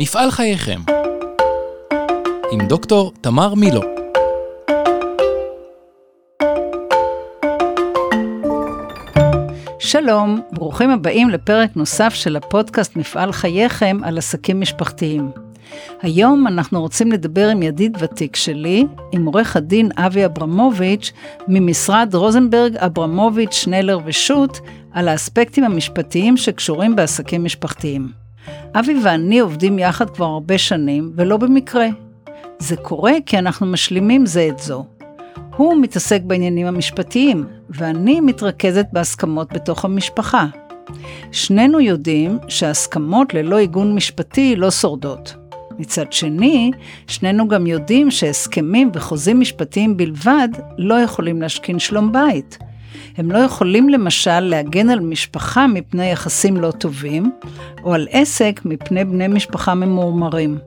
מפעל חייכם עם דוקטור תמר מילו שלום, ברוכים הבאים לפרק נוסף של הפודקאסט מפעל חייכם על עסקים משפחתיים. היום אנחנו רוצים לדבר עם ידיד ותיק שלי, עם עורך הדין אבי אברמוביץ', ממשרד רוזנברג, אברמוביץ', שנלר ושות', על האספקטים המשפטיים שקשורים בעסקים משפחתיים. אבי ואני עובדים יחד כבר הרבה שנים, ולא במקרה. זה קורה כי אנחנו משלימים זה את זו. הוא מתעסק בעניינים המשפטיים, ואני מתרכזת בהסכמות בתוך המשפחה. שנינו יודעים שהסכמות ללא עיגון משפטי לא שורדות. מצד שני, שנינו גם יודעים שהסכמים וחוזים משפטיים בלבד לא יכולים להשכין שלום בית. הם לא יכולים למשל להגן על משפחה מפני יחסים לא טובים, או על עסק מפני בני משפחה ממורמרים.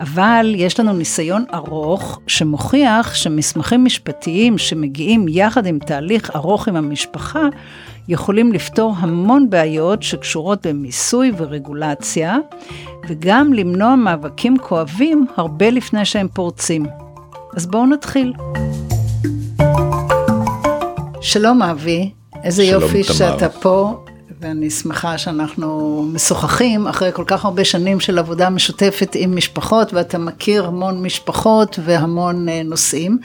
אבל יש לנו ניסיון ארוך שמוכיח שמסמכים משפטיים שמגיעים יחד עם תהליך ארוך עם המשפחה, יכולים לפתור המון בעיות שקשורות במיסוי ורגולציה, וגם למנוע מאבקים כואבים הרבה לפני שהם פורצים. אז בואו נתחיל. שלום אבי, איזה שלום, יופי תמר. שאתה פה, ואני שמחה שאנחנו משוחחים אחרי כל כך הרבה שנים של עבודה משותפת עם משפחות, ואתה מכיר המון משפחות והמון אה, נושאים.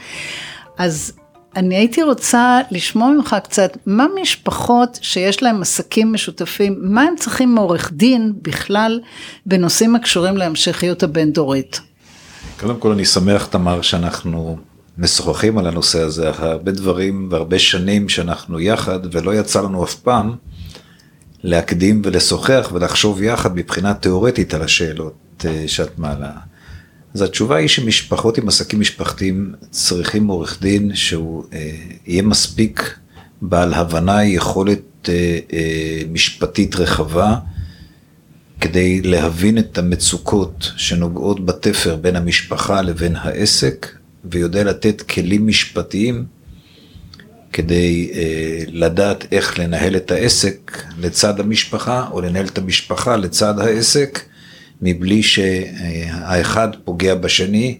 אז אני הייתי רוצה לשמוע ממך קצת, מה משפחות שיש להם עסקים משותפים, מה הם צריכים מעורך דין בכלל בנושאים הקשורים להמשכיות הבין-דורית? קודם כל אני שמח תמר שאנחנו משוחחים על הנושא הזה, הרבה דברים והרבה שנים שאנחנו יחד ולא יצא לנו אף פעם להקדים ולשוחח ולחשוב יחד מבחינה תיאורטית על השאלות אה, שאת מעלה. אז התשובה היא שמשפחות עם עסקים משפחתיים צריכים עורך דין שהוא אה, יהיה מספיק בעל הבנה, יכולת אה, אה, משפטית רחבה, כדי להבין את המצוקות שנוגעות בתפר בין המשפחה לבין העסק, ויודע לתת כלים משפטיים כדי אה, לדעת איך לנהל את העסק לצד המשפחה, או לנהל את המשפחה לצד העסק, מבלי שהאחד פוגע בשני,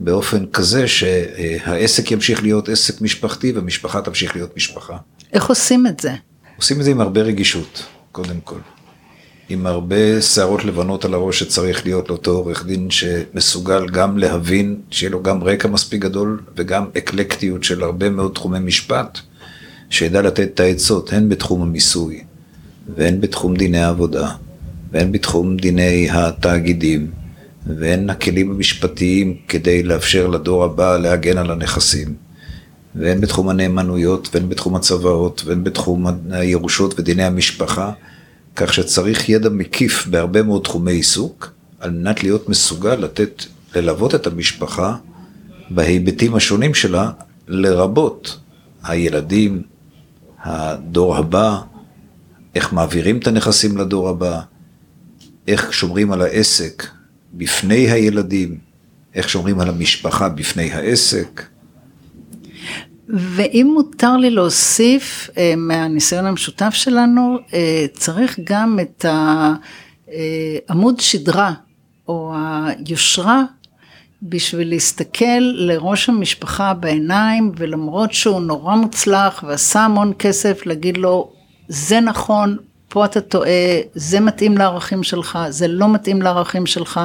באופן כזה שהעסק ימשיך להיות עסק משפחתי והמשפחה תמשיך להיות משפחה. איך עושים את זה? עושים את זה עם הרבה רגישות, קודם כל. עם הרבה שערות לבנות על הראש שצריך להיות לאותו עורך דין שמסוגל גם להבין, שיהיה לו גם רקע מספיק גדול וגם אקלקטיות של הרבה מאוד תחומי משפט, שידע לתת את העצות, הן בתחום המיסוי, והן בתחום דיני העבודה, והן בתחום דיני התאגידים, והן הכלים המשפטיים כדי לאפשר לדור הבא להגן על הנכסים. והן בתחום הנאמנויות, והן בתחום הצוואות, והן בתחום הירושות ודיני המשפחה, כך שצריך ידע מקיף בהרבה מאוד תחומי עיסוק, על מנת להיות מסוגל לתת, ללוות את המשפחה בהיבטים השונים שלה, לרבות הילדים, הדור הבא, איך מעבירים את הנכסים לדור הבא, איך שומרים על העסק בפני הילדים, איך שומרים על המשפחה בפני העסק. ואם מותר לי להוסיף אה, מהניסיון המשותף שלנו, אה, צריך גם את העמוד שדרה או היושרה בשביל להסתכל לראש המשפחה בעיניים ולמרות שהוא נורא מוצלח ועשה המון כסף להגיד לו זה נכון, פה אתה טועה, זה מתאים לערכים שלך, זה לא מתאים לערכים שלך,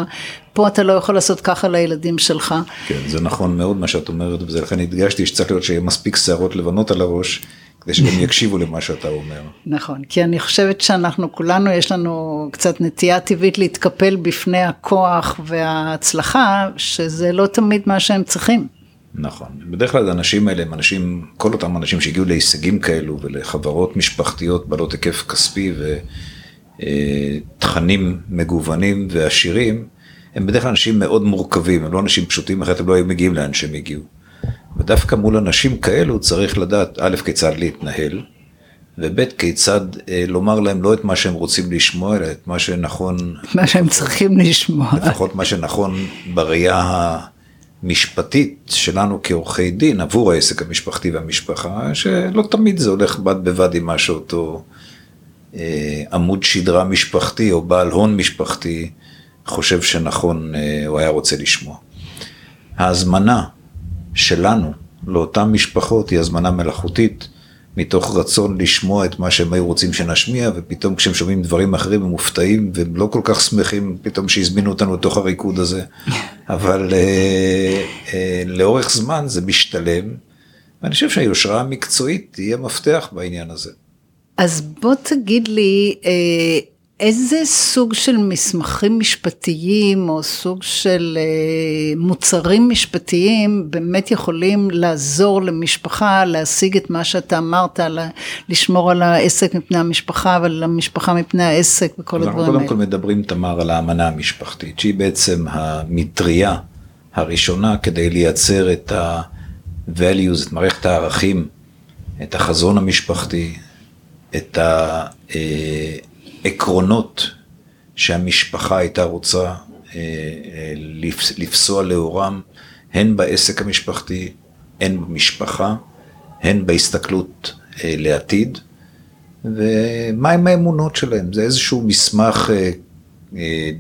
פה אתה לא יכול לעשות ככה לילדים שלך. כן, זה נכון מאוד מה שאת אומרת, ולכן הדגשתי שצריך להיות שיהיה מספיק שערות לבנות על הראש, כדי שגם יקשיבו למה שאתה אומר. נכון, כי אני חושבת שאנחנו כולנו, יש לנו קצת נטייה טבעית להתקפל בפני הכוח וההצלחה, שזה לא תמיד מה שהם צריכים. נכון. בדרך כלל האנשים האלה הם אנשים, כל אותם אנשים שהגיעו להישגים כאלו ולחברות משפחתיות בעלות היקף כספי ותכנים מגוונים ועשירים, הם בדרך כלל אנשים מאוד מורכבים, הם לא אנשים פשוטים, אחרת הם לא היו מגיעים לאן שהם הגיעו. ודווקא מול אנשים כאלו צריך לדעת, א', כיצד להתנהל, וב', כיצד אה, לומר להם לא את מה שהם רוצים לשמוע, אלא את מה שנכון, מה שהם צריכים לשמוע. לפחות מה שנכון בראייה המשפטית שלנו כעורכי דין עבור העסק המשפחתי והמשפחה, שלא תמיד זה הולך בד בבד עם מה שאותו אה, עמוד שדרה משפחתי או בעל הון משפחתי חושב שנכון הוא היה רוצה לשמוע. ההזמנה שלנו לאותן משפחות היא הזמנה מלאכותית, מתוך רצון לשמוע את מה שהם היו רוצים שנשמיע, ופתאום כשהם שומעים דברים אחרים הם מופתעים, והם לא כל כך שמחים פתאום שהזמינו אותנו לתוך הריקוד הזה, אבל אה, אה, לאורך זמן זה משתלם, ואני חושב שהיושרה המקצועית תהיה מפתח בעניין הזה. אז בוא תגיד לי, אה, איזה סוג של מסמכים משפטיים או סוג של אה, מוצרים משפטיים באמת יכולים לעזור למשפחה להשיג את מה שאתה אמרת, לשמור על העסק מפני המשפחה ועל המשפחה מפני העסק וכל הדברים האלה. אנחנו קודם כל מדברים, תמר, על האמנה המשפחתית, שהיא בעצם המטריה הראשונה כדי לייצר את ה-values, את מערכת הערכים, את החזון המשפחתי, את ה... אה, עקרונות שהמשפחה הייתה רוצה אה, אה, לפסוע לאורם, הן בעסק המשפחתי, הן במשפחה, הן בהסתכלות אה, לעתיד, ומהם האמונות שלהם. זה איזשהו מסמך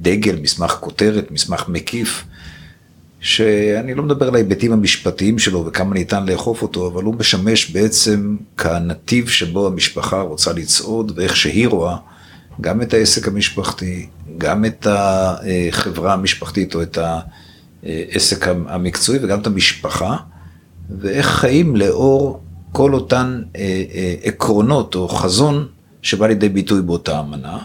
דגל, מסמך כותרת, מסמך מקיף, שאני לא מדבר על ההיבטים המשפטיים שלו וכמה ניתן לאכוף אותו, אבל הוא משמש בעצם כנתיב שבו המשפחה רוצה לצעוד ואיך שהיא רואה גם את העסק המשפחתי, גם את החברה המשפחתית או את העסק המקצועי וגם את המשפחה, ואיך חיים לאור כל אותן אה, אה, עקרונות או חזון שבא לידי ביטוי באותה אמנה,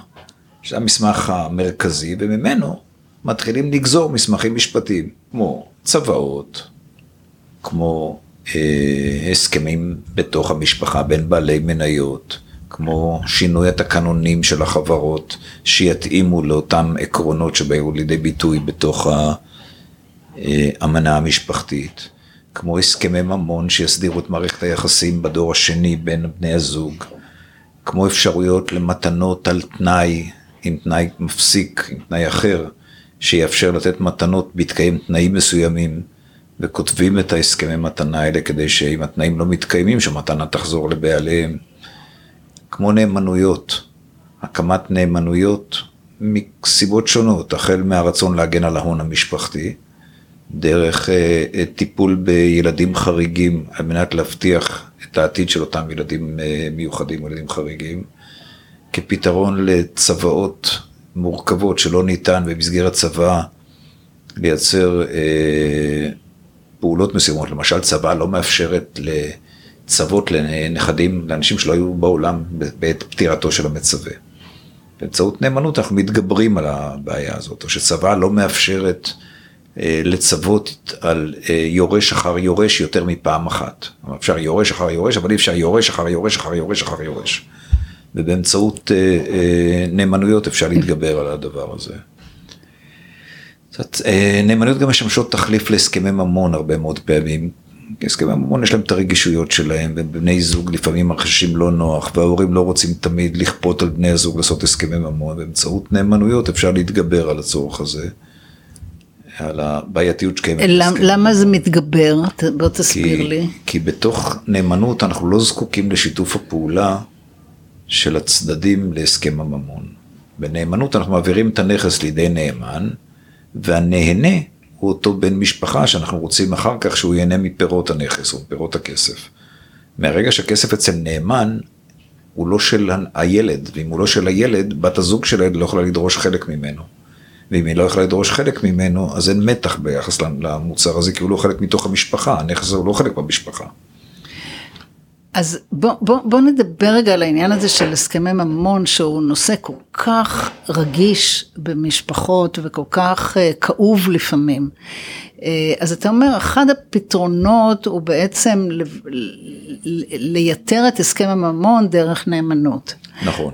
שזה המסמך המרכזי, וממנו מתחילים לגזור מסמכים משפטיים, כמו צוואות, כמו אה, הסכמים בתוך המשפחה בין בעלי מניות, כמו שינוי התקנונים של החברות, שיתאימו לאותם עקרונות שבאו לידי ביטוי בתוך האמנה המשפחתית, כמו הסכמי ממון שיסדירו את מערכת היחסים בדור השני בין בני הזוג, כמו אפשרויות למתנות על תנאי, עם תנאי מפסיק, עם תנאי אחר, שיאפשר לתת מתנות בהתקיים תנאים מסוימים, וכותבים את ההסכמי מתנה האלה כדי שאם התנאים לא מתקיימים, שהמתנה תחזור לבעליהם. כמו נאמנויות, הקמת נאמנויות מסיבות שונות, החל מהרצון להגן על ההון המשפחתי, דרך אה, אה, טיפול בילדים חריגים על מנת להבטיח את העתיד של אותם ילדים אה, מיוחדים, ילדים חריגים, כפתרון לצוואות מורכבות שלא ניתן במסגרת צוואה לייצר אה, פעולות מסוימות, למשל צוואה לא מאפשרת ל... צוות לנכדים, לאנשים שלא היו בעולם בעת פטירתו של המצווה. באמצעות נאמנות אנחנו מתגברים על הבעיה הזאת, או שצבא לא מאפשרת אה, לצוות על אה, יורש אחר יורש יותר מפעם אחת. אפשר יורש אחר יורש, אבל אי אפשר יורש אחר יורש אחר יורש אחר יורש. ובאמצעות אה, נאמנויות אפשר להתגבר על הדבר הזה. נאמנויות גם משמשות תחליף להסכמי ממון הרבה מאוד פעמים, הסכמי ממון יש להם את הרגישויות שלהם, ובני זוג לפעמים מרגישים לא נוח, וההורים לא רוצים תמיד לכפות על בני הזוג לעשות הסכמי ממון, באמצעות נאמנויות אפשר להתגבר על הצורך הזה, על הבעייתיות שקיימת. למ, למה זה מתגבר? בוא תסביר כי, לי. כי בתוך נאמנות אנחנו לא זקוקים לשיתוף הפעולה של הצדדים להסכם הממון. בנאמנות אנחנו מעבירים את הנכס לידי נאמן, והנהנה הוא אותו בן משפחה שאנחנו רוצים אחר כך שהוא ייהנה מפירות הנכס או מפירות הכסף. מהרגע שהכסף אצל נאמן, הוא לא של הילד, ואם הוא לא של הילד, בת הזוג של הילד לא יכולה לדרוש חלק ממנו. ואם היא לא יכולה לדרוש חלק ממנו, אז אין מתח ביחס למוצר הזה, כי הוא לא חלק מתוך המשפחה, הנכס הוא לא חלק במשפחה. אז בוא, בוא, בוא נדבר רגע על העניין הזה של הסכמי ממון, שהוא נושא כל כך רגיש במשפחות וכל כך uh, כאוב לפעמים. Uh, אז אתה אומר, אחד הפתרונות הוא בעצם ל, ל, לייתר את הסכם הממון דרך נאמנות. נכון,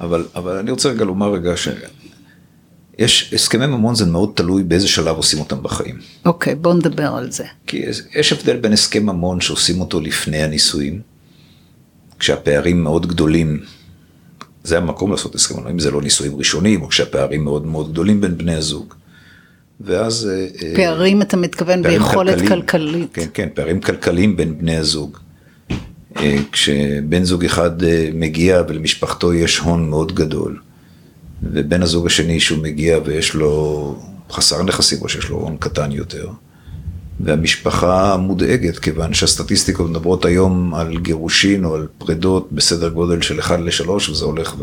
אבל, אבל אני רוצה רגע לומר רגע ש... יש הסכמי ממון זה מאוד תלוי באיזה שלב עושים אותם בחיים. אוקיי, okay, בוא נדבר על זה. כי יש הבדל בין הסכם ממון שעושים אותו לפני הנישואים, כשהפערים מאוד גדולים, זה המקום לעשות הסכם ממון, אם זה לא נישואים ראשונים, או כשהפערים מאוד מאוד גדולים בין בני הזוג. ואז... אה, אה, פערים אתה מתכוון ביכולת כלכליים, כלכלית. כן, כן, פערים כלכליים בין בני הזוג. אה, כשבן זוג אחד מגיע ולמשפחתו יש הון מאוד גדול. ובן הזוג השני שהוא מגיע ויש לו חסר נכסים או שיש לו הון קטן יותר. והמשפחה מודאגת, כיוון שהסטטיסטיקות מדברות היום על גירושין או על פרידות בסדר גודל של 1 ל-3, וזה הולך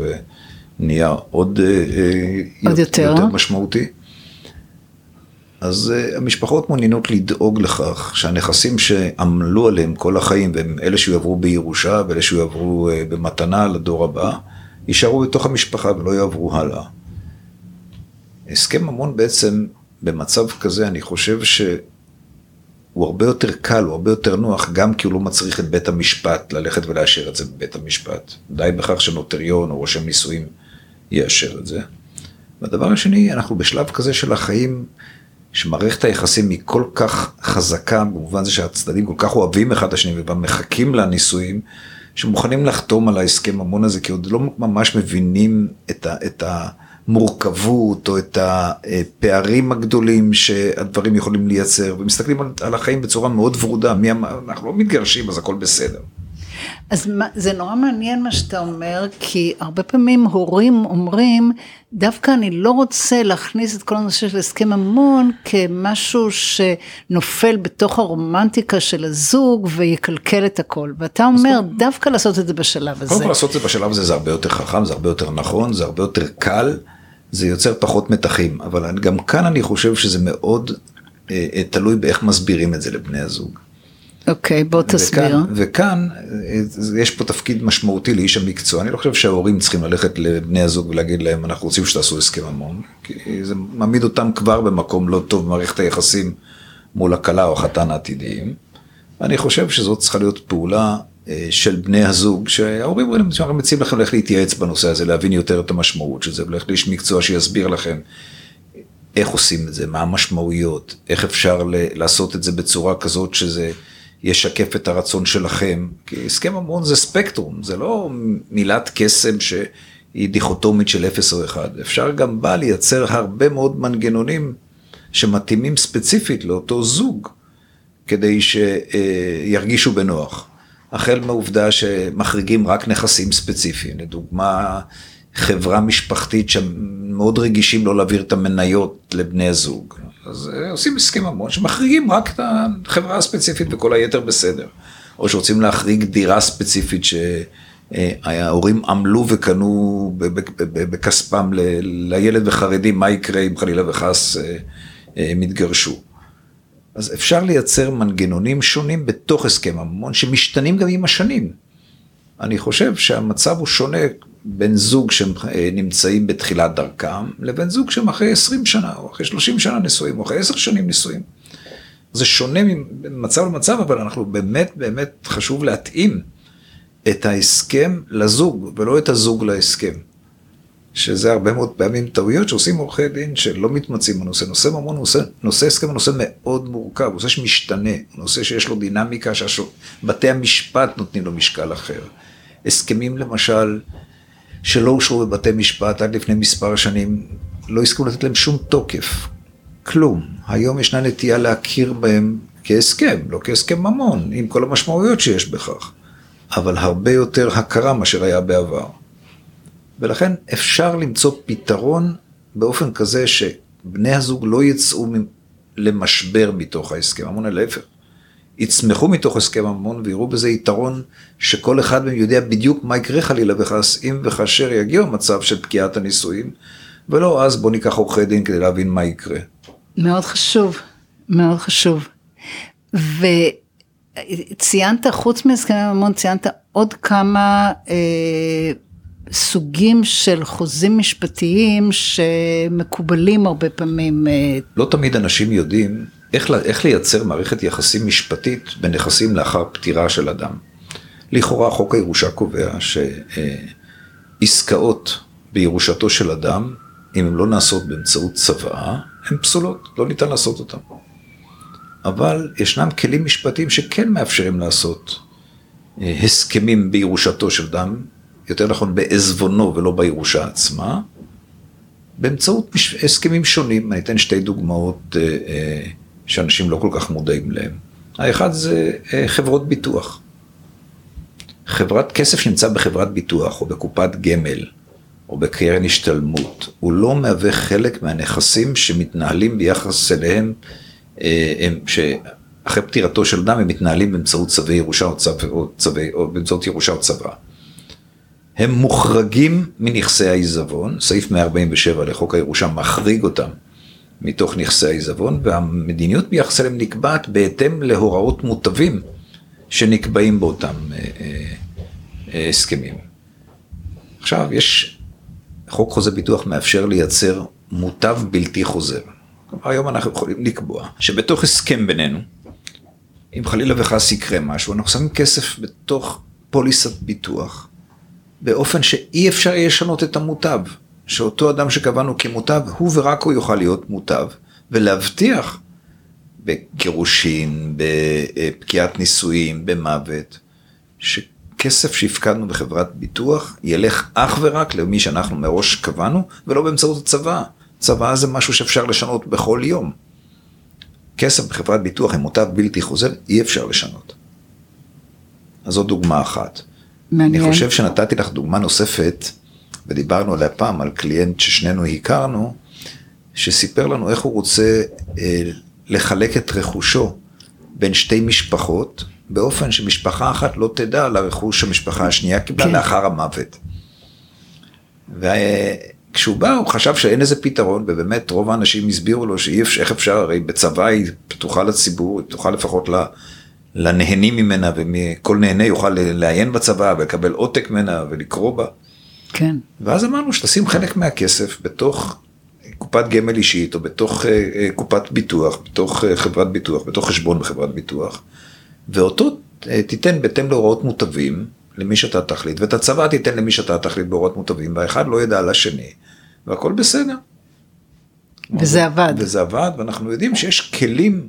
ונהיה עוד, אה, עוד יותר. יותר משמעותי. אז uh, המשפחות מעוניינות לדאוג לכך שהנכסים שעמלו עליהם כל החיים, והם אלה שיועברו בירושה ואלה שיועברו במתנה לדור הבא, יישארו בתוך המשפחה ולא יעברו הלאה. הסכם ממון בעצם, במצב כזה, אני חושב שהוא הרבה יותר קל, הוא הרבה יותר נוח, גם כי הוא לא מצריך את בית המשפט ללכת ולאשר את זה בבית המשפט. די בכך שנוטריון או רושם נישואים יאשר את זה. והדבר השני, אנחנו בשלב כזה של החיים, שמערכת היחסים היא כל כך חזקה, במובן זה שהצדדים כל כך אוהבים אחד את השני ומחכים לנישואים, שמוכנים לחתום על ההסכם ממון הזה, כי עוד לא ממש מבינים את ה... את המורכבות או את הפערים הגדולים שהדברים יכולים לייצר, ומסתכלים על החיים בצורה מאוד ורודה, מי אנחנו לא מתגרשים אז הכל בסדר. אז מה, זה נורא מעניין מה שאתה אומר, כי הרבה פעמים הורים אומרים, דווקא אני לא רוצה להכניס את כל הנושא של הסכם ממון כמשהו שנופל בתוך הרומנטיקה של הזוג ויקלקל את הכל. ואתה אומר, דווקא לעשות את זה בשלב הזה. קודם כל לעשות את זה בשלב הזה זה הרבה יותר חכם, זה הרבה יותר נכון, זה הרבה יותר קל. זה יוצר פחות מתחים, אבל גם כאן אני חושב שזה מאוד אה, אה, תלוי באיך מסבירים את זה לבני הזוג. אוקיי, okay, בוא תסביר. וכאן, וכאן אה, יש פה תפקיד משמעותי לאיש המקצוע, אני לא חושב שההורים צריכים ללכת לבני הזוג ולהגיד להם אנחנו רוצים שתעשו הסכם המון, כי זה מעמיד אותם כבר במקום לא טוב במערכת היחסים מול הכלה או החתן העתידיים. אני חושב שזאת צריכה להיות פעולה אה, של בני הזוג, שההורים אומרים, אנחנו מציעים לכם ללכת להתייעץ בנושא הזה, להבין יותר את המשמעות של זה, וללכת לאיש מקצוע שיסביר לכם איך עושים את זה, מה המשמעויות, איך אפשר לעשות את זה בצורה כזאת שזה ישקף את הרצון שלכם, כי הסכם המון זה ספקטרום, זה לא מילת קסם שהיא דיכוטומית של 0 או 1, אפשר גם בה לייצר הרבה מאוד מנגנונים שמתאימים ספציפית לאותו זוג, כדי שירגישו בנוח. החל מהעובדה שמחריגים רק נכסים ספציפיים, לדוגמה חברה משפחתית שמאוד רגישים לא להעביר את המניות לבני הזוג. אז אה, עושים הסכם המון שמחריגים רק את החברה הספציפית וכל היתר בסדר. או שרוצים להחריג דירה ספציפית שההורים עמלו וקנו בכספם לילד וחרדים, מה יקרה אם חלילה וחס אה, אה, הם יתגרשו. אז אפשר לייצר מנגנונים שונים בתוך הסכם הממון, שמשתנים גם עם השנים. אני חושב שהמצב הוא שונה בין זוג שהם אה, בתחילת דרכם, לבין זוג שהם אחרי 20 שנה, או אחרי 30 שנה נשואים, או אחרי 10 שנים נשואים. זה שונה ממצב למצב, אבל אנחנו באמת באמת חשוב להתאים את ההסכם לזוג, ולא את הזוג להסכם. שזה הרבה מאוד פעמים טעויות שעושים עורכי דין שלא מתמצאים בנושא. נושא ממון, נושא, נושא הסכם הוא נושא מאוד מורכב, נושא שמשתנה, נושא שיש לו דינמיקה, שבתי המשפט נותנים לו משקל אחר. הסכמים למשל, שלא אושרו בבתי משפט עד לפני מספר שנים, לא הסכימו לתת להם שום תוקף. כלום. היום ישנה נטייה להכיר בהם כהסכם, לא כהסכם ממון, עם כל המשמעויות שיש בכך. אבל הרבה יותר הכרה מאשר היה בעבר. ולכן אפשר למצוא פתרון באופן כזה שבני הזוג לא יצאו למשבר מתוך ההסכם, המון להפך. יצמחו מתוך הסכם המון ויראו בזה יתרון שכל אחד מהם יודע בדיוק מה יקרה חלילה וחס אם וכאשר יגיע המצב של פקיעת הנישואים, ולא אז בוא ניקח עורכי דין כדי להבין מה יקרה. מאוד חשוב, מאוד חשוב. וציינת, חוץ מהסכמי ממון, ציינת עוד כמה אה, סוגים של חוזים משפטיים שמקובלים הרבה פעמים. אה, לא תמיד אנשים יודעים איך, איך לייצר מערכת יחסים משפטית בנכסים לאחר פטירה של אדם. לכאורה חוק הירושה קובע שעסקאות בירושתו של אדם, אם הן לא נעשות באמצעות צוואה, הן פסולות, לא ניתן לעשות אותן. אבל ישנם כלים משפטיים שכן מאפשרים לעשות אה, הסכמים בירושתו של אדם יותר נכון בעזבונו ולא בירושה עצמה, באמצעות הסכמים שונים. אני אתן שתי דוגמאות אה, אה, שאנשים לא כל כך מודעים להם. האחד זה אה, חברות ביטוח. חברת כסף שנמצא בחברת ביטוח או בקופת גמל, או בקרן השתלמות, הוא לא מהווה חלק מהנכסים שמתנהלים ביחס אליהם, אה, הם, שאחרי פטירתו של אדם הם מתנהלים באמצעות צווי ירושה או, צו, או, צווי, או באמצעות ירושה או צבא. הם מוחרגים מנכסי העיזבון, סעיף 147 לחוק הירושה מחריג אותם מתוך נכסי העיזבון, והמדיניות ביחס אליהם נקבעת בהתאם להוראות מוטבים שנקבעים באותם אה, אה, אה, הסכמים. עכשיו, יש, חוק חוזה ביטוח מאפשר לייצר מוטב בלתי חוזר. היום אנחנו יכולים לקבוע שבתוך הסכם בינינו, אם חלילה וחס יקרה משהו, אנחנו שמים כסף בתוך פוליסת ביטוח, באופן שאי אפשר יהיה לשנות את המוטב. שאותו אדם שקבענו כמוטב, הוא ורק הוא יוכל להיות מוטב, ולהבטיח בגירושין, בפקיעת נישואים, במוות, שכסף שהפקדנו בחברת ביטוח ילך אך ורק למי שאנחנו מראש קבענו, ולא באמצעות הצבא. צבא זה משהו שאפשר לשנות בכל יום. כסף בחברת ביטוח עם מוטב בלתי חוזר, אי אפשר לשנות. אז זו דוגמה אחת. מעניין. אני חושב שנתתי לך דוגמה נוספת, ודיברנו עליה פעם, על קליינט ששנינו הכרנו, שסיפר לנו איך הוא רוצה אה, לחלק את רכושו בין שתי משפחות, באופן שמשפחה אחת לא תדע על הרכוש המשפחה השנייה קיבלה כן. לאחר המוות. וכשהוא בא הוא חשב שאין איזה פתרון, ובאמת רוב האנשים הסבירו לו שאי אפשר, איך אפשר, הרי בצבא היא פתוחה לציבור, היא פתוחה לפחות לנהנים ממנה, וכל נהנה יוכל לעיין בצבא ולקבל עותק ממנה ולקרוא בה. כן. ואז אמרנו שתשים חלק מהכסף בתוך קופת גמל אישית, או בתוך uh, uh, קופת ביטוח, בתוך uh, חברת ביטוח, בתוך חשבון בחברת ביטוח, ואותו uh, תיתן בהתאם להוראות מוטבים למי שאתה תחליט, ואת הצבא תיתן למי שאתה תחליט בהוראות מוטבים, והאחד לא ידע על השני, והכל בסדר. וזה עבד. וזה עבד, ואנחנו יודעים שיש כלים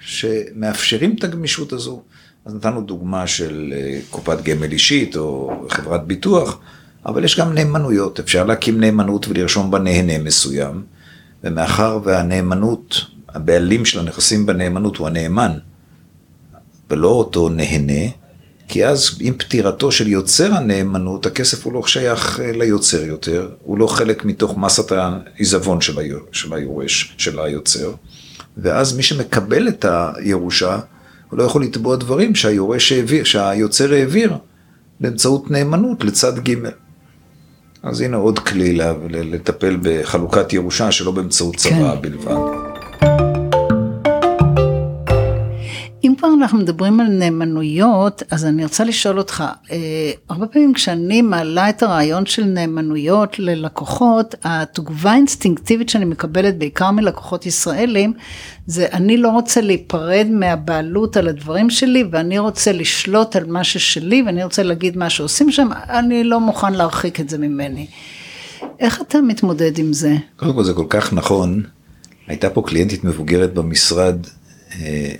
שמאפשרים את הגמישות הזו. אז נתנו דוגמה של קופת גמל אישית או חברת ביטוח. אבל יש גם נאמנויות, אפשר להקים נאמנות ולרשום בה נהנה מסוים, ומאחר והנאמנות, הבעלים של הנכסים בנאמנות הוא הנאמן, ולא אותו נהנה, כי אז עם פטירתו של יוצר הנאמנות, הכסף הוא לא שייך אה, ליוצר יותר, הוא לא חלק מתוך מסת העיזבון של היורש, של היוצר, ואז מי שמקבל את הירושה, הוא לא יכול לתבוע דברים שהיורש העביר, שהיוצר העביר באמצעות נאמנות לצד ג'. אז הנה עוד כלי לטפל בחלוקת ירושה שלא באמצעות צבא כן. בלבד. כבר אנחנו מדברים על נאמנויות, אז אני רוצה לשאול אותך, אה, הרבה פעמים כשאני מעלה את הרעיון של נאמנויות ללקוחות, התגובה האינסטינקטיבית שאני מקבלת בעיקר מלקוחות ישראלים, זה אני לא רוצה להיפרד מהבעלות על הדברים שלי, ואני רוצה לשלוט על מה ששלי, ואני רוצה להגיד מה שעושים שם, אני לא מוכן להרחיק את זה ממני. איך אתה מתמודד עם זה? קודם כל זה כל כך נכון. הייתה פה קליינטית מבוגרת במשרד, אה,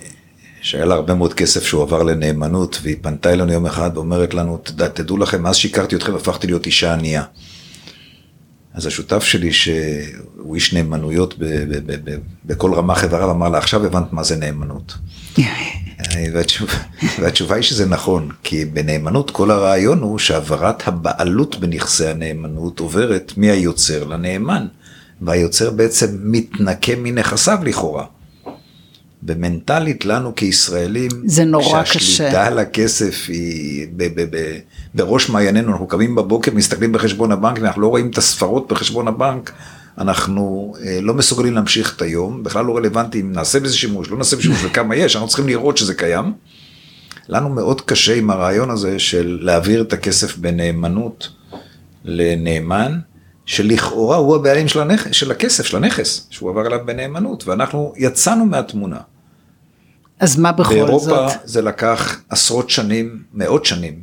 שהיה לה הרבה מאוד כסף שהוא עבר לנאמנות, והיא פנתה אלינו יום אחד ואומרת לנו, תדע, תדעו לכם, מאז שהכרתי אתכם הפכתי להיות אישה ענייה. אז השותף שלי, שהוא איש נאמנויות בכל רמה חברה, אמר לה, עכשיו הבנת מה זה נאמנות. והתשובה, והתשובה היא שזה נכון, כי בנאמנות כל הרעיון הוא שהעברת הבעלות בנכסי הנאמנות עוברת מהיוצר לנאמן, והיוצר בעצם מתנקה מנכסיו לכאורה. ומנטלית לנו כישראלים, זה נורא קשה. שהשליטה על הכסף היא ב- ב- ב- בראש מעיינינו, אנחנו קמים בבוקר, מסתכלים בחשבון הבנק ואנחנו לא רואים את הספרות בחשבון הבנק, אנחנו אה, לא מסוגלים להמשיך את היום, בכלל לא רלוונטי אם נעשה בזה שימוש, לא נעשה בזה שימוש וכמה יש, אנחנו צריכים לראות שזה קיים. לנו מאוד קשה עם הרעיון הזה של להעביר את הכסף בנאמנות לנאמן. שלכאורה הוא הבעלים של, הנכ... של הכסף, של הנכס, שהוא עבר אליו בנאמנות, ואנחנו יצאנו מהתמונה. אז מה בכל באירופה זאת? באירופה זה לקח עשרות שנים, מאות שנים,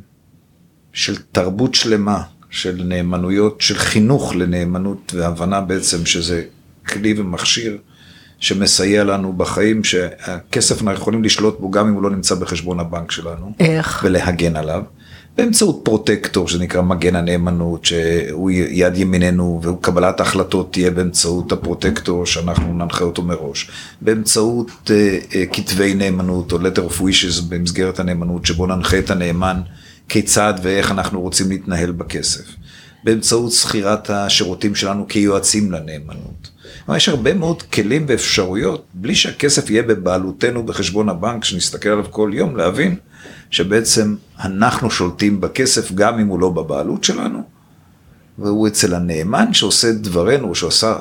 של תרבות שלמה, של נאמנויות, של חינוך לנאמנות והבנה בעצם שזה כלי ומכשיר שמסייע לנו בחיים, שהכסף אנחנו יכולים לשלוט בו גם אם הוא לא נמצא בחשבון הבנק שלנו. איך? ולהגן עליו. באמצעות פרוטקטור שנקרא מגן הנאמנות, שהוא יד ימיננו וקבלת ההחלטות תהיה באמצעות הפרוטקטור שאנחנו ננחה אותו מראש. באמצעות uh, uh, כתבי נאמנות או letter of wishes במסגרת הנאמנות, שבו ננחה את הנאמן כיצד ואיך אנחנו רוצים להתנהל בכסף. באמצעות שכירת השירותים שלנו כיועצים לנאמנות. כלומר, יש הרבה מאוד כלים ואפשרויות, בלי שהכסף יהיה בבעלותנו בחשבון הבנק, שנסתכל עליו כל יום, להבין שבעצם אנחנו שולטים בכסף גם אם הוא לא בבעלות שלנו, והוא אצל הנאמן שעושה דברנו, שעושה,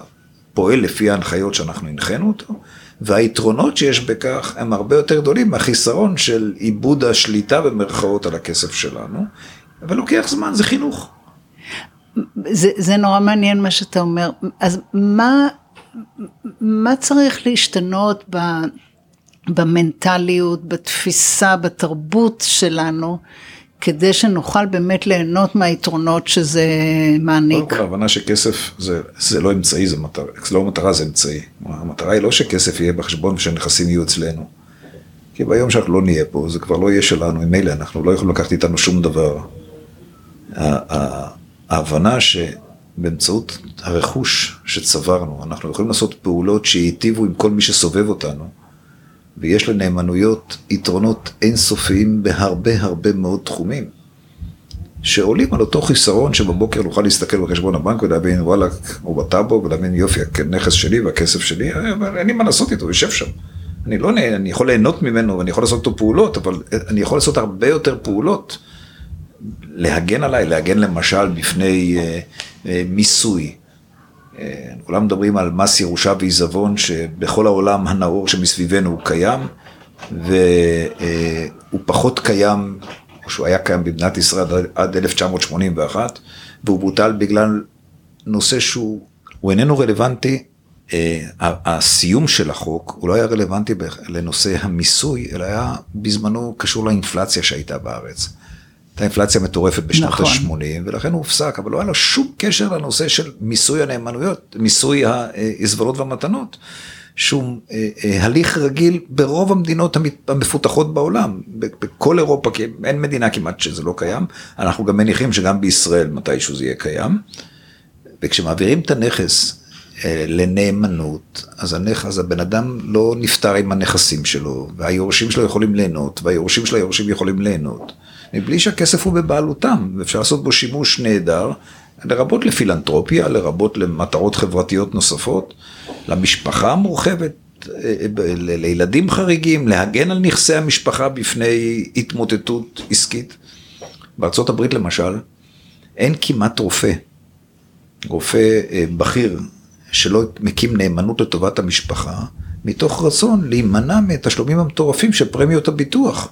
פועל לפי ההנחיות שאנחנו הנחינו אותו, והיתרונות שיש בכך הם הרבה יותר גדולים מהחיסרון של עיבוד השליטה במרכאות על הכסף שלנו, אבל לוקח זמן, זה חינוך. זה, זה נורא מעניין מה שאתה אומר. אז מה, מה צריך להשתנות ב, במנטליות, בתפיסה, בתרבות שלנו, כדי שנוכל באמת ליהנות מהיתרונות שזה מעניק? קודם כל ההבנה שכסף זה, זה לא אמצעי, זה מטרה, לא מטרה, זה אמצעי. המטרה היא לא שכסף יהיה בחשבון ושנכסים יהיו אצלנו. כי ביום שאנחנו לא נהיה פה, זה כבר לא יהיה שלנו, עם אלה, אנחנו לא יכולים לקחת איתנו שום דבר. ההבנה שבאמצעות הרכוש שצברנו, אנחנו יכולים לעשות פעולות שייטיבו עם כל מי שסובב אותנו, ויש לנאמנויות יתרונות אינסופיים בהרבה הרבה מאוד תחומים, שעולים על אותו חיסרון שבבוקר נוכל להסתכל בחשבון הבנק ולהבין וואלה, הוא בטאבו, ולהבין יופי, הנכס שלי והכסף שלי, אבל אין לי מה לעשות איתו, יושב שם. אני לא, אני יכול ליהנות ממנו ואני יכול לעשות אותו פעולות, אבל אני יכול לעשות הרבה יותר פעולות. להגן עליי, להגן למשל בפני אה, אה, מיסוי. אה, כולם מדברים על מס ירושה ועיזבון, שבכל העולם הנאור שמסביבנו הוא קיים, והוא פחות קיים, או שהוא היה קיים במדינת ישראל עד 1981, והוא בוטל בגלל נושא שהוא איננו רלוונטי. הסיום של החוק הוא לא היה רלוונטי לנושא המיסוי, אלא היה בזמנו קשור לאינפלציה שהייתה בארץ. הייתה אינפלציה מטורפת בשנות נכון. ה-80, ולכן הוא הופסק, אבל לא היה לו שום קשר לנושא של מיסוי הנאמנויות, מיסוי העזבונות והמתנות, שום אה, אה, הליך רגיל ברוב המדינות המפותחות בעולם, בכל אירופה, כי אין מדינה כמעט שזה לא קיים, אנחנו גם מניחים שגם בישראל מתישהו זה יהיה קיים, וכשמעבירים את הנכס אה, לנאמנות, אז הנכס, אז הבן אדם לא נפטר עם הנכסים שלו, והיורשים שלו יכולים ליהנות, והיורשים של היורשים יכולים ליהנות. מבלי שהכסף הוא בבעלותם, ואפשר לעשות בו שימוש נהדר, לרבות לפילנטרופיה, לרבות למטרות חברתיות נוספות, למשפחה המורחבת, לילדים חריגים, להגן על נכסי המשפחה בפני התמוטטות עסקית. הברית למשל, אין כמעט רופא, רופא אה, בכיר, שלא מקים נאמנות לטובת המשפחה, מתוך רצון להימנע מתשלומים המטורפים של פרמיות הביטוח.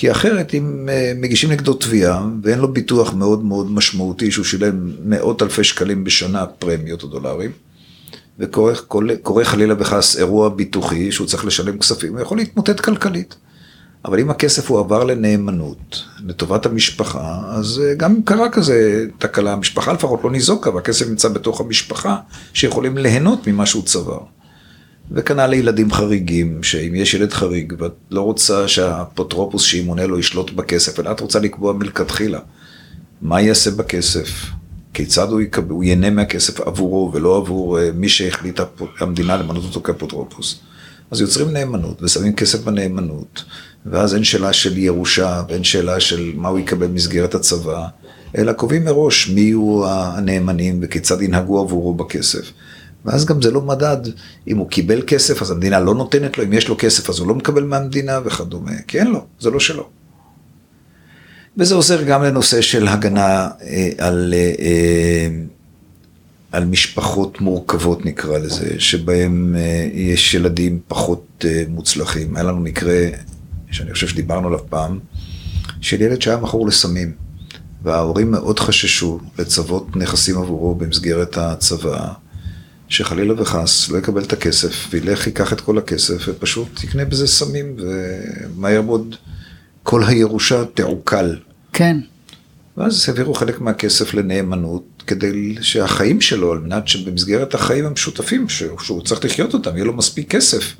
כי אחרת אם אה, מגישים נגדו תביעה ואין לו ביטוח מאוד מאוד משמעותי שהוא שילם מאות אלפי שקלים בשנה פרמיות או דולרים, וקורה חלילה וחס אירוע ביטוחי שהוא צריך לשלם כספים, הוא יכול להתמוטט כלכלית. אבל אם הכסף הוא עבר לנאמנות, לטובת המשפחה, אז אה, גם אם קרה כזה תקלה, המשפחה לפחות לא ניזוקה, והכסף נמצא בתוך המשפחה, שיכולים ליהנות ממה שהוא צבר. וכנ"ל לילדים חריגים, שאם יש ילד חריג ואת לא רוצה שהאפוטרופוס שימונה לו ישלוט בכסף, אלא את רוצה לקבוע מלכתחילה מה יעשה בכסף, כיצד הוא, יקבל, הוא ייהנה מהכסף עבורו ולא עבור uh, מי שהחליטה המדינה למנות אותו כאפוטרופוס. אז יוצרים נאמנות ושמים כסף בנאמנות, ואז אין שאלה של ירושה ואין שאלה של מה הוא יקבל במסגרת הצבא, אלא קובעים מראש מי יהיו הנאמנים וכיצד ינהגו עבורו בכסף. ואז גם זה לא מדד, אם הוא קיבל כסף אז המדינה לא נותנת לו, אם יש לו כסף אז הוא לא מקבל מהמדינה וכדומה, כי אין לו, זה לא שלו. וזה עוזר גם לנושא של הגנה אה, על, אה, אה, על משפחות מורכבות נקרא לזה, שבהם אה, יש ילדים פחות אה, מוצלחים. היה לנו מקרה, שאני חושב שדיברנו עליו פעם, של ילד שהיה מכור לסמים, וההורים מאוד חששו לצוות נכסים עבורו במסגרת הצבא. שחלילה וחס לא יקבל את הכסף, וילך, ייקח את כל הכסף, ופשוט יקנה בזה סמים, ומהר מאוד כל הירושה תעוקל. כן. ואז העבירו חלק מהכסף לנאמנות, כדי שהחיים שלו, על מנת שבמסגרת החיים המשותפים, שהוא צריך לחיות אותם, יהיה לו מספיק כסף,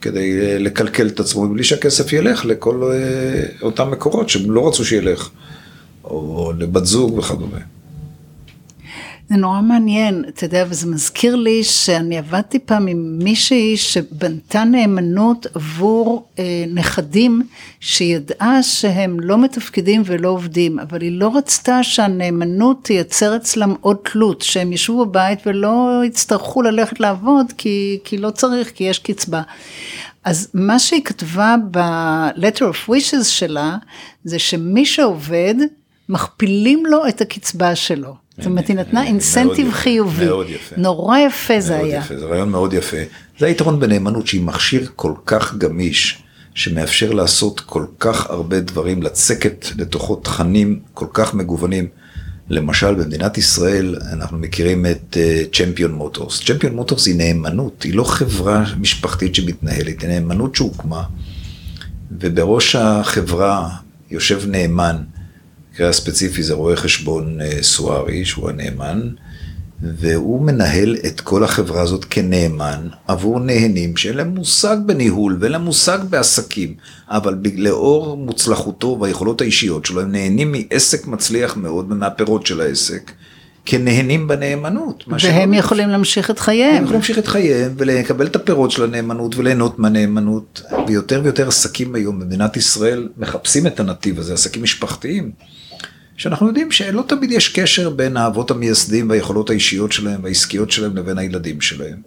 כדי לקלקל את עצמו, בלי שהכסף ילך לכל אה, אותם מקורות שהם לא רצו שילך, או לבת זוג וכדומה. זה נורא מעניין, אתה יודע, וזה מזכיר לי שאני עבדתי פעם עם מישהי שבנתה נאמנות עבור אה, נכדים שידעה שהם לא מתפקדים ולא עובדים, אבל היא לא רצתה שהנאמנות תייצר אצלם עוד תלות, שהם ישבו בבית ולא יצטרכו ללכת לעבוד כי, כי לא צריך, כי יש קצבה. אז מה שהיא כתבה ב-letter of wishes שלה, זה שמי שעובד, מכפילים לו את הקצבה שלו. זאת אומרת, היא נתנה אינסנטיב חיובי. מאוד יפה. נורא יפה זה היה. יפה, זה רעיון מאוד יפה. זה היתרון בנאמנות שהיא מכשיר כל כך גמיש, שמאפשר לעשות כל כך הרבה דברים, לצקת לתוכו תכנים כל כך מגוונים. למשל, במדינת ישראל אנחנו מכירים את צ'מפיון מוטורס. צ'מפיון מוטורס היא נאמנות, היא לא חברה משפחתית שמתנהלת, היא נאמנות שהוקמה, ובראש החברה יושב נאמן. במקרה הספציפי זה רואה חשבון אה, סוארי, שהוא הנאמן, והוא מנהל את כל החברה הזאת כנאמן עבור נהנים שאין להם מושג בניהול ואין להם מושג בעסקים, אבל לאור מוצלחותו והיכולות האישיות שלו, הם נהנים מעסק מצליח מאוד ומהפירות של העסק. כנהנים בנאמנות. והם יכולים להמשיך את חייהם. הם יכולים להמשיך את חייהם ולקבל את הפירות של הנאמנות וליהנות מהנאמנות. ויותר ויותר עסקים היום במדינת ישראל מחפשים את הנתיב הזה, עסקים משפחתיים. שאנחנו יודעים שלא תמיד יש קשר בין האבות המייסדים והיכולות האישיות שלהם והעסקיות שלהם לבין הילדים שלהם.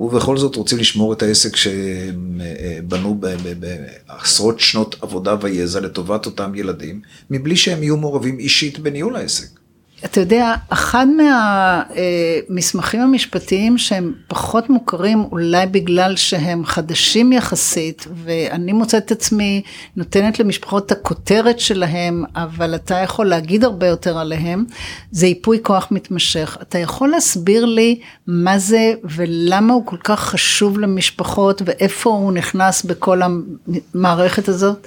ובכל זאת רוצים לשמור את העסק שהם אה, אה, בנו בעשרות שנות עבודה ויזע לטובת אותם ילדים, מבלי שהם יהיו מעורבים אישית בניהול העסק. אתה יודע, אחד מהמסמכים המשפטיים שהם פחות מוכרים, אולי בגלל שהם חדשים יחסית, ואני מוצאת את עצמי נותנת למשפחות את הכותרת שלהם, אבל אתה יכול להגיד הרבה יותר עליהם, זה ייפוי כוח מתמשך. אתה יכול להסביר לי מה זה ולמה הוא כל כך חשוב למשפחות, ואיפה הוא נכנס בכל המערכת הזאת?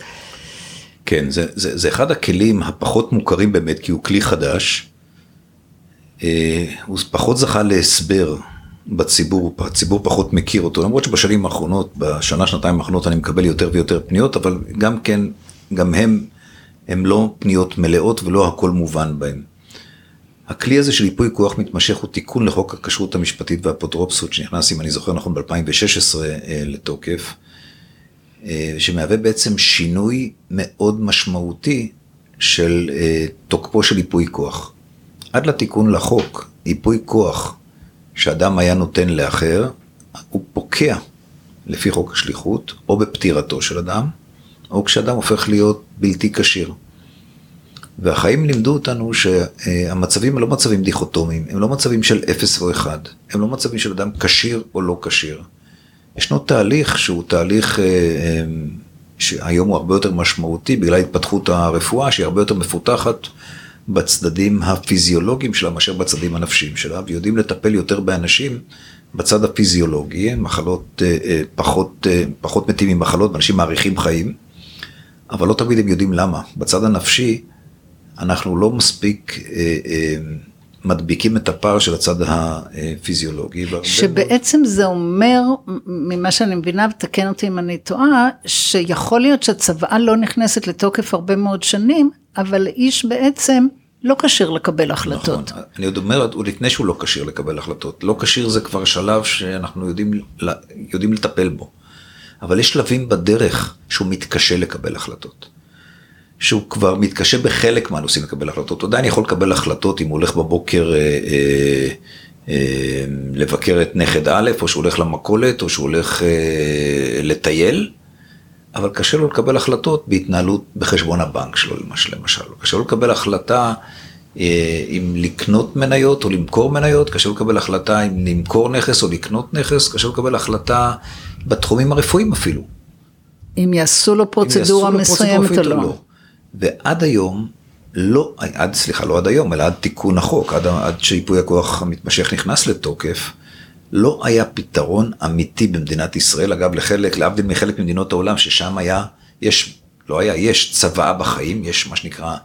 כן, זה, זה, זה אחד הכלים הפחות מוכרים באמת, כי הוא כלי חדש. אה, הוא פחות זכה להסבר בציבור, הציבור פחות מכיר אותו, למרות שבשנים האחרונות, בשנה, שנתיים האחרונות אני מקבל יותר ויותר פניות, אבל גם כן, גם הם, הם לא פניות מלאות ולא הכל מובן בהם. הכלי הזה של ייפוי כוח מתמשך הוא תיקון לחוק הכשרות המשפטית והאפוטרופסות שנכנס, אם אני זוכר נכון, ב-2016 אה, לתוקף, אה, שמהווה בעצם שינוי מאוד משמעותי של תוקפו של ייפוי כוח. עד לתיקון לחוק, ייפוי כוח שאדם היה נותן לאחר, הוא פוקע לפי חוק השליחות, או בפטירתו של אדם, או כשאדם הופך להיות בלתי כשיר. והחיים לימדו אותנו שהמצבים הם לא מצבים דיכוטומיים, הם לא מצבים של אפס או אחד, הם לא מצבים של אדם כשיר או לא כשיר. ישנו תהליך שהוא תהליך אה, אה, שהיום הוא הרבה יותר משמעותי בגלל התפתחות הרפואה שהיא הרבה יותר מפותחת בצדדים הפיזיולוגיים שלה מאשר בצדדים הנפשיים שלה, ויודעים לטפל יותר באנשים בצד הפיזיולוגי, מחלות אה, אה, פחות, אה, פחות מתים ממחלות, ואנשים מאריכים חיים, אבל לא תמיד הם יודעים למה. בצד הנפשי, אנחנו לא מספיק מדביקים את הפער של הצד הפיזיולוגי. שבעצם זה אומר, ממה שאני מבינה, ותקן אותי אם אני טועה, שיכול להיות שהצוואה לא נכנסת לתוקף הרבה מאוד שנים, אבל איש בעצם לא כשיר לקבל החלטות. נכון, אני עוד אומר, הוא לפני שהוא לא כשיר לקבל החלטות. לא כשיר זה כבר שלב שאנחנו יודעים, יודעים לטפל בו. אבל יש שלבים בדרך שהוא מתקשה לקבל החלטות. שהוא כבר מתקשה בחלק מהנושאים לקבל החלטות. הוא עדיין יכול לקבל החלטות אם הוא הולך בבוקר אה, אה, אה, לבקר את נכד א', או שהוא הולך למכולת, או שהוא הולך אה, לטייל. אבל קשה לו לקבל החלטות בהתנהלות בחשבון הבנק שלו למשל. קשה לו לקבל החלטה אה, אם לקנות מניות או למכור מניות, קשה לו לקבל החלטה אם למכור נכס או לקנות נכס, קשה לו לקבל החלטה בתחומים הרפואיים אפילו. אם יעשו לו פרוצדורה מסוימת או לא. לא. ועד היום, לא, עד, סליחה, לא עד היום, אלא עד תיקון החוק, עד, עד שיפוי הכוח המתמשך נכנס לתוקף, לא היה פתרון אמיתי במדינת ישראל, אגב לחלק, להבדיל מחלק ממדינות העולם, ששם היה, יש, לא היה, יש צוואה בחיים, יש מה שנקרא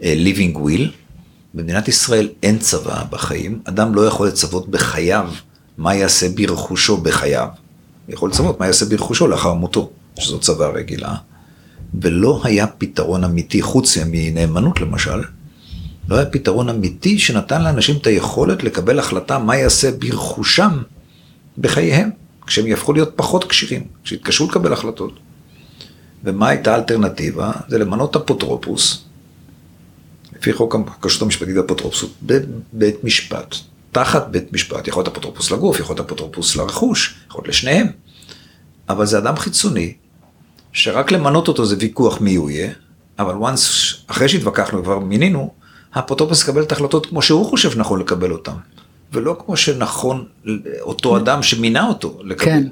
uh, living will. במדינת ישראל אין צוואה בחיים, אדם לא יכול לצוות בחייו מה יעשה ברכושו בחייו. יכול לצוות מה יעשה ברכושו לאחר מותו, שזו צוואה רגילה. ולא היה פתרון אמיתי, חוץ מנאמנות למשל, לא היה פתרון אמיתי שנתן לאנשים את היכולת לקבל החלטה מה יעשה ברכושם בחייהם, כשהם יהפכו להיות פחות כשירים, כשיתקשו לקבל החלטות. ומה הייתה האלטרנטיבה? זה למנות אפוטרופוס, לפי חוק הכשרות המשפטית והאפוטרופסות, בבית משפט, תחת בית משפט, יכול להיות אפוטרופוס לגוף, יכול להיות אפוטרופוס לרכוש, יכול להיות לשניהם. אבל זה אדם חיצוני, שרק למנות אותו זה ויכוח מי הוא יהיה, אבל once, אחרי שהתווכחנו וכבר מינינו, האפוטרופוס יקבל את ההחלטות כמו שהוא חושב שנכון לקבל אותן, ולא כמו שנכון אותו אדם שמינה אותו לקבל. כן.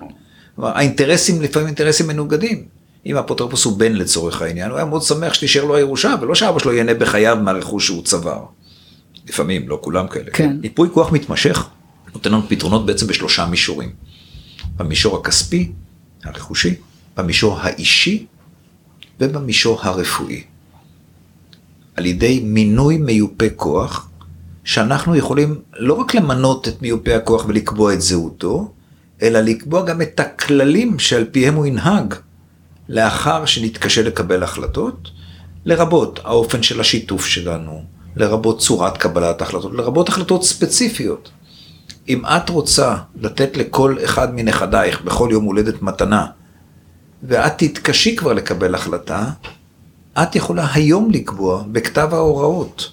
האינטרסים לפעמים אינטרסים מנוגדים. אם האפוטרופוס הוא בן לצורך העניין, הוא היה מאוד שמח שתישאר לו הירושה, ולא שאבא שלו ייהנה בחייו מהרכוש שהוא צבר. לפעמים, לא כולם כאלה. כן. ייפוי כוח מתמשך נותן לנו פתרונות בעצם בשלושה מישורים. במישור הכספי, הרכושי, במישור האישי ובמישור הרפואי. על ידי מינוי מיופה כוח, שאנחנו יכולים לא רק למנות את מיופה הכוח ולקבוע את זהותו, אלא לקבוע גם את הכללים שעל פיהם הוא ינהג לאחר שנתקשה לקבל החלטות, לרבות האופן של השיתוף שלנו, לרבות צורת קבלת החלטות, לרבות החלטות ספציפיות. אם את רוצה לתת לכל אחד מנכדייך בכל יום הולדת מתנה, ואת תתקשי כבר לקבל החלטה, את יכולה היום לקבוע בכתב ההוראות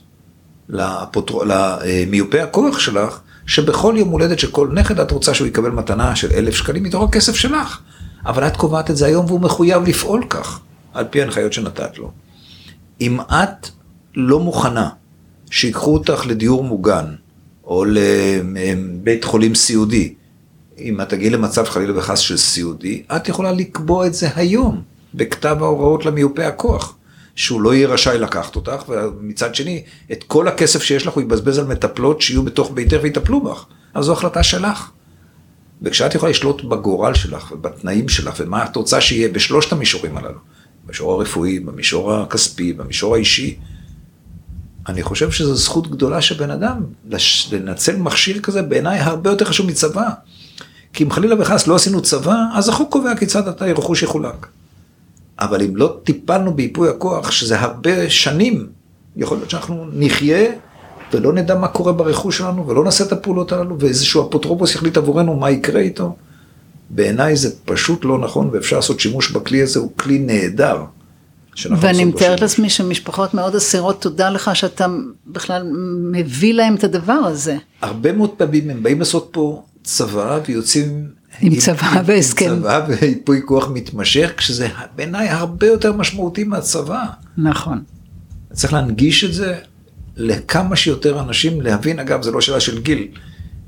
לפוטר... למיופה הכוח שלך, שבכל יום הולדת של כל נכד את רוצה שהוא יקבל מתנה של אלף שקלים מתוך הכסף שלך. אבל את קובעת את זה היום והוא מחויב לפעול כך, על פי ההנחיות שנתת לו. אם את לא מוכנה שיקחו אותך לדיור מוגן, או לבית חולים סיעודי, אם את תגיעי למצב חלילה וחס של סיעודי, את יכולה לקבוע את זה היום, בכתב ההוראות למיופה הכוח. שהוא לא יהיה רשאי לקחת אותך, ומצד שני, את כל הכסף שיש לך הוא יבזבז על מטפלות שיהיו בתוך ביתך ויטפלו בך. אז זו החלטה שלך. וכשאת יכולה לשלוט בגורל שלך ובתנאים שלך ומה את רוצה שיהיה בשלושת המישורים הללו, במישור הרפואי, במישור הכספי, במישור האישי, אני חושב שזו זכות גדולה של בן אדם, לנצל מכשיר כזה בעיניי הרבה יותר חשוב מצבא. כי אם חלילה וחס לא עשינו צבא, אז החוק קובע כיצד אתה רכוש יחולק. אבל אם לא טיפלנו בייפוי הכוח, שזה הרבה שנים, יכול להיות שאנחנו נחיה ולא נדע מה קורה ברכוש שלנו, ולא נעשה את הפעולות הללו, ואיזשהו אפוטרופוס יחליט עבורנו מה יקרה איתו. בעיניי זה פשוט לא נכון, ואפשר לעשות שימוש בכלי הזה, הוא כלי נהדר. ואני מתארת לעצמי שמשפחות מאוד אסירות, תודה לך שאתה בכלל מביא להם את הדבר הזה. הרבה מאוד פעמים הם באים לעשות פה צבא ויוצאים עם צבא והסכם. עם צבא וייפוי כוח מתמשך, כשזה בעיניי הרבה יותר משמעותי מהצבא. נכון. צריך להנגיש את זה לכמה שיותר אנשים להבין, אגב, זה לא שאלה של גיל.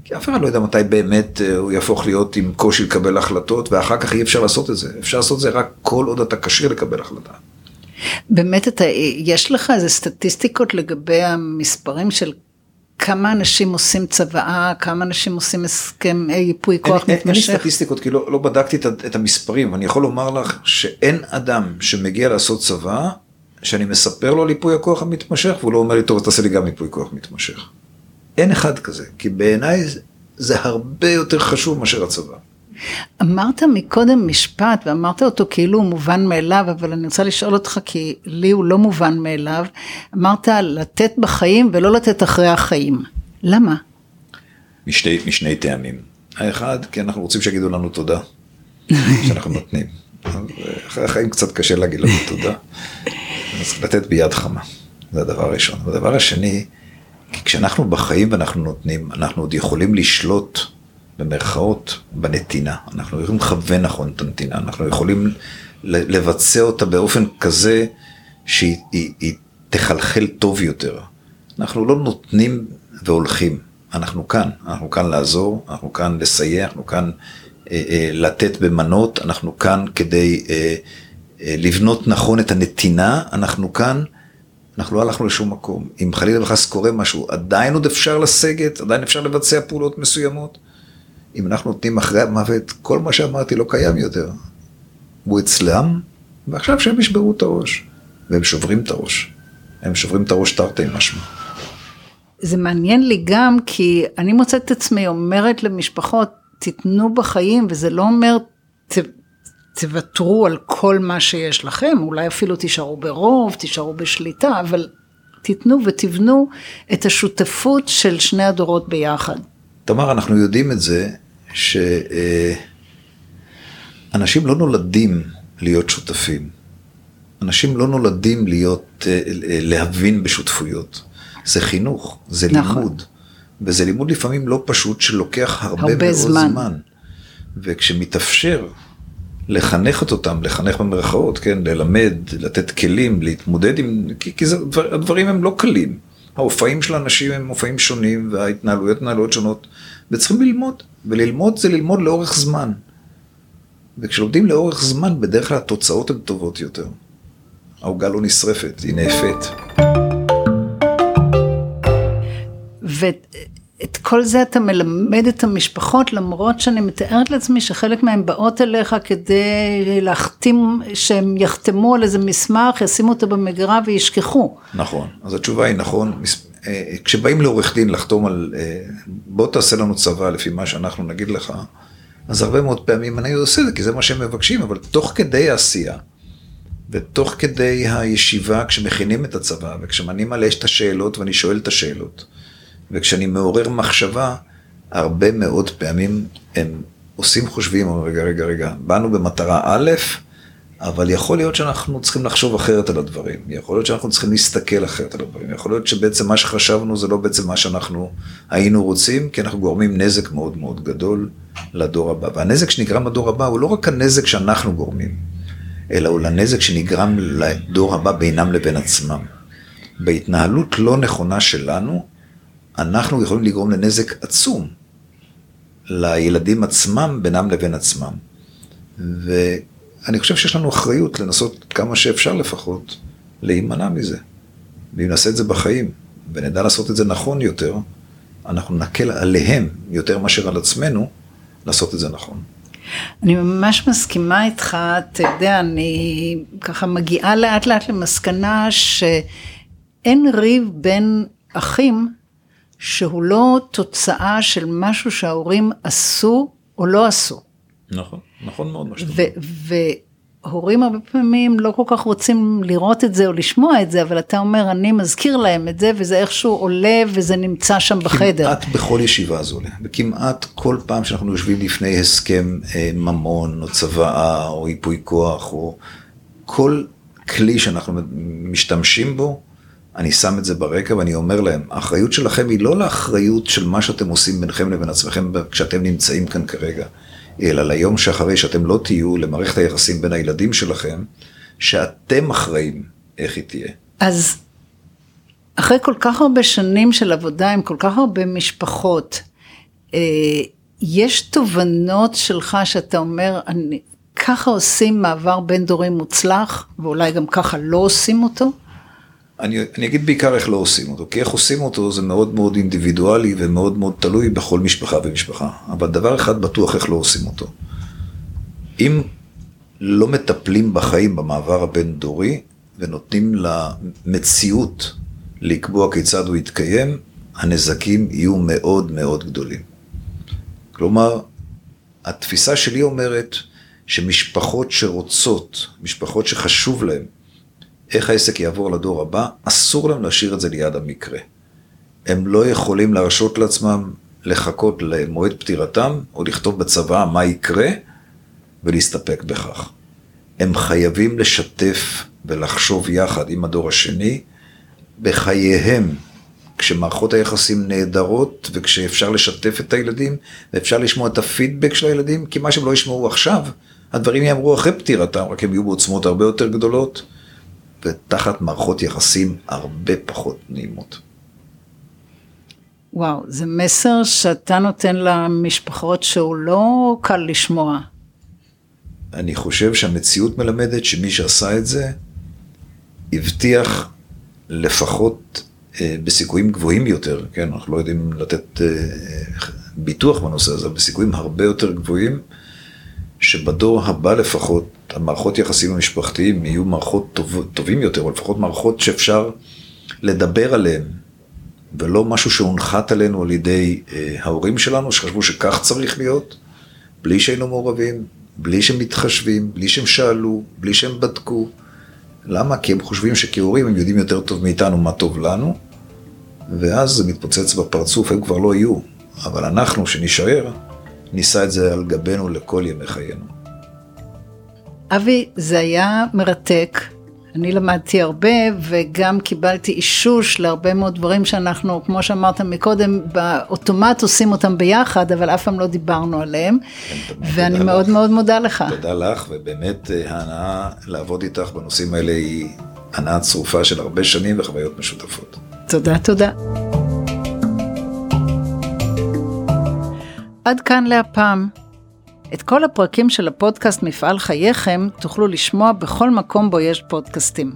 כי אף אחד לא יודע מתי באמת אה, הוא יהפוך להיות עם קושי לקבל החלטות, ואחר כך אי אפשר לעשות את זה. אפשר לעשות את זה רק כל עוד אתה כשיר לקבל החלטה. באמת, אתה, יש לך איזה סטטיסטיקות לגבי המספרים של כמה אנשים עושים צוואה, כמה אנשים עושים הסכם אה, ייפוי כוח אין, מתמשך? אין לי סטטיסטיקות, כי לא, לא בדקתי את, את המספרים. אני יכול לומר לך שאין אדם שמגיע לעשות צבא, שאני מספר לו על ייפוי הכוח המתמשך, והוא לא אומר לי, טוב, תעשה לי גם ייפוי כוח מתמשך. אין אחד כזה, כי בעיניי זה הרבה יותר חשוב מאשר הצבא. אמרת מקודם משפט, ואמרת אותו כאילו הוא מובן מאליו, אבל אני רוצה לשאול אותך, כי לי הוא לא מובן מאליו. אמרת לתת בחיים ולא לתת אחרי החיים. למה? משני, משני טעמים. האחד, כי אנחנו רוצים שיגידו לנו תודה, שאנחנו נותנים. אחרי החיים קצת קשה להגיד לנו תודה. אז לתת ביד חמה, זה הדבר הראשון. הדבר השני, כי כשאנחנו בחיים ואנחנו נותנים, אנחנו עוד יכולים לשלוט במרכאות בנתינה. אנחנו יכולים לכוון נכון את הנתינה, אנחנו יכולים לבצע אותה באופן כזה שהיא היא, היא תחלחל טוב יותר. אנחנו לא נותנים והולכים, אנחנו כאן, אנחנו כאן לעזור, אנחנו כאן לסייע, אנחנו כאן אה, אה, לתת במנות, אנחנו כאן כדי אה, אה, לבנות נכון את הנתינה, אנחנו כאן, אנחנו לא הלכנו לשום מקום. אם חלילה וחס קורה משהו, עדיין עוד אפשר לסגת, עדיין אפשר לבצע פעולות מסוימות. אם אנחנו נותנים אחרי המוות, כל מה שאמרתי לא קיים יותר. הוא אצלם, ועכשיו שהם ישברו את הראש. והם שוברים את הראש. הם שוברים את הראש תרתי משמע. זה מעניין לי גם, כי אני מוצאת את עצמי אומרת למשפחות, תיתנו בחיים, וזה לא אומר, ת, תוותרו על כל מה שיש לכם, אולי אפילו תישארו ברוב, תישארו בשליטה, אבל תיתנו ותבנו את השותפות של שני הדורות ביחד. תמר, אנחנו יודעים את זה, שאנשים לא נולדים להיות שותפים. אנשים לא נולדים להיות, אה, להבין בשותפויות. זה חינוך, זה נכון. לימוד. וזה לימוד לפעמים לא פשוט, שלוקח הרבה, הרבה מאוד זמן. זמן. וכשמתאפשר לחנך את אותם, לחנך במרכאות, כן, ללמד, לתת כלים, להתמודד עם, כי, כי זה, הדברים הם לא קלים. האופאים של האנשים הם מופעים שונים, וההתנהלויות התנהלויות שונות, וצריכים ללמוד, וללמוד זה ללמוד לאורך זמן. וכשלומדים לאורך זמן, בדרך כלל התוצאות הן טובות יותר. העוגה לא נשרפת, היא נאפית. ואת כל זה אתה מלמד את המשפחות, למרות שאני מתארת לעצמי שחלק מהן באות אליך כדי להחתים, שהם יחתמו על איזה מסמך, ישימו אותו במגירה וישכחו. נכון, אז התשובה היא נכון. אה, כשבאים לעורך דין לחתום על, אה, בוא תעשה לנו צבא לפי מה שאנחנו נגיד לך, אז הרבה מאוד פעמים אני עושה את זה, כי זה מה שהם מבקשים, אבל תוך כדי העשייה, ותוך כדי הישיבה, כשמכינים את הצבא, וכשאני מעלה את השאלות ואני שואל את השאלות, וכשאני מעורר מחשבה, הרבה מאוד פעמים הם עושים חושבים, רגע, רגע, רגע, באנו במטרה א', אבל יכול להיות שאנחנו צריכים לחשוב אחרת על הדברים, יכול להיות שאנחנו צריכים להסתכל אחרת על הדברים, יכול להיות שבעצם מה שחשבנו זה לא בעצם מה שאנחנו היינו רוצים, כי אנחנו גורמים נזק מאוד מאוד גדול לדור הבא. והנזק שנגרם לדור הבא הוא לא רק הנזק שאנחנו גורמים, אלא הוא לנזק שנגרם לדור הבא בינם לבין עצמם. בהתנהלות לא נכונה שלנו, אנחנו יכולים לגרום לנזק עצום לילדים עצמם, בינם לבין עצמם. ואני חושב שיש לנו אחריות לנסות כמה שאפשר לפחות להימנע מזה. ואם נעשה את זה בחיים, ונדע לעשות את זה נכון יותר, אנחנו נקל עליהם יותר מאשר על עצמנו לעשות את זה נכון. אני ממש מסכימה איתך, אתה יודע, אני ככה מגיעה לאט לאט למסקנה שאין ריב בין אחים שהוא לא תוצאה של משהו שההורים עשו או לא עשו. נכון, נכון מאוד מה שאתה אומר. והורים הרבה פעמים לא כל כך רוצים לראות את זה או לשמוע את זה, אבל אתה אומר, אני מזכיר להם את זה, וזה איכשהו עולה וזה נמצא שם בחדר. כמעט בכל ישיבה זה עולה, וכמעט כל פעם שאנחנו יושבים לפני הסכם אה, ממון, או צוואה, או ייפוי כוח, או כל כלי שאנחנו משתמשים בו, אני שם את זה ברקע ואני אומר להם, האחריות שלכם היא לא לאחריות של מה שאתם עושים ביניכם לבין עצמכם כשאתם נמצאים כאן כרגע, אלא ליום שאחרי שאתם לא תהיו, למערכת היחסים בין הילדים שלכם, שאתם אחראים איך היא תהיה. אז אחרי כל כך הרבה שנים של עבודה עם כל כך הרבה משפחות, אה, יש תובנות שלך שאתה אומר, אני, ככה עושים מעבר בין דורי מוצלח, ואולי גם ככה לא עושים אותו? אני, אני אגיד בעיקר איך לא עושים אותו, כי איך עושים אותו זה מאוד מאוד אינדיבידואלי ומאוד מאוד תלוי בכל משפחה ומשפחה. אבל דבר אחד בטוח איך לא עושים אותו. אם לא מטפלים בחיים במעבר הבין-דורי ונותנים למציאות לקבוע כיצד הוא יתקיים, הנזקים יהיו מאוד מאוד גדולים. כלומר, התפיסה שלי אומרת שמשפחות שרוצות, משפחות שחשוב להן, איך העסק יעבור לדור הבא, אסור להם להשאיר את זה ליד המקרה. הם לא יכולים להרשות לעצמם לחכות למועד פטירתם, או לכתוב בצבא מה יקרה, ולהסתפק בכך. הם חייבים לשתף ולחשוב יחד עם הדור השני בחייהם, כשמערכות היחסים נהדרות וכשאפשר לשתף את הילדים ואפשר לשמוע את הפידבק של הילדים, כי מה שהם לא ישמעו עכשיו, הדברים יאמרו אחרי פטירתם, רק הם יהיו בעוצמות הרבה יותר גדולות. ותחת מערכות יחסים הרבה פחות נעימות. וואו, זה מסר שאתה נותן למשפחות שהוא לא קל לשמוע. אני חושב שהמציאות מלמדת שמי שעשה את זה, הבטיח לפחות אה, בסיכויים גבוהים יותר, כן, אנחנו לא יודעים לתת אה, ביטוח בנושא הזה, בסיכויים הרבה יותר גבוהים, שבדור הבא לפחות, המערכות יחסים המשפחתיים יהיו מערכות טוב, טובים יותר, או לפחות מערכות שאפשר לדבר עליהן, ולא משהו שהונחת עלינו על ידי אה, ההורים שלנו, שחשבו שכך צריך להיות, בלי שהיינו מעורבים, בלי שהם מתחשבים, בלי שהם שאלו, בלי שהם בדקו. למה? כי הם חושבים שכהורים הם יודעים יותר טוב מאיתנו מה טוב לנו, ואז זה מתפוצץ בפרצוף, הם כבר לא יהיו. אבל אנחנו, שנישאר, נישא את זה על גבנו לכל ימי חיינו. אבי, זה היה מרתק. אני למדתי הרבה וגם קיבלתי אישוש להרבה מאוד דברים שאנחנו, כמו שאמרת מקודם, באוטומט עושים אותם ביחד, אבל אף פעם לא דיברנו עליהם. כן, ואני מאוד לך. מאוד מודה לך. תודה לך, ובאמת אה, ההנאה לעבוד איתך בנושאים האלה היא הנאה צרופה של הרבה שנים וחוויות משותפות. תודה, תודה. עד כאן להפעם. את כל הפרקים של הפודקאסט מפעל חייכם תוכלו לשמוע בכל מקום בו יש פודקאסטים.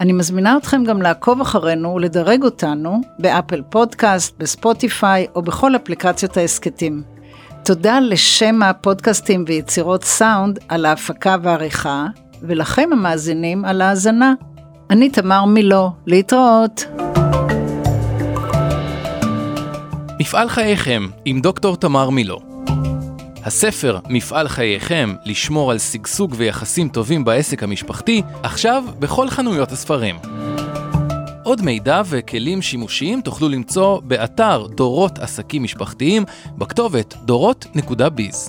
אני מזמינה אתכם גם לעקוב אחרינו ולדרג אותנו באפל פודקאסט, בספוטיפיי או בכל אפליקציות ההסכתים. תודה לשם הפודקאסטים ויצירות סאונד על ההפקה והעריכה, ולכם המאזינים על ההאזנה. אני תמר מילו, להתראות. מפעל חייכם עם דוקטור תמר מילו הספר "מפעל חייכם, לשמור על שגשוג ויחסים טובים בעסק המשפחתי" עכשיו בכל חנויות הספרים. עוד מידע וכלים שימושיים תוכלו למצוא באתר דורות עסקים משפחתיים בכתובת דורות.ביז.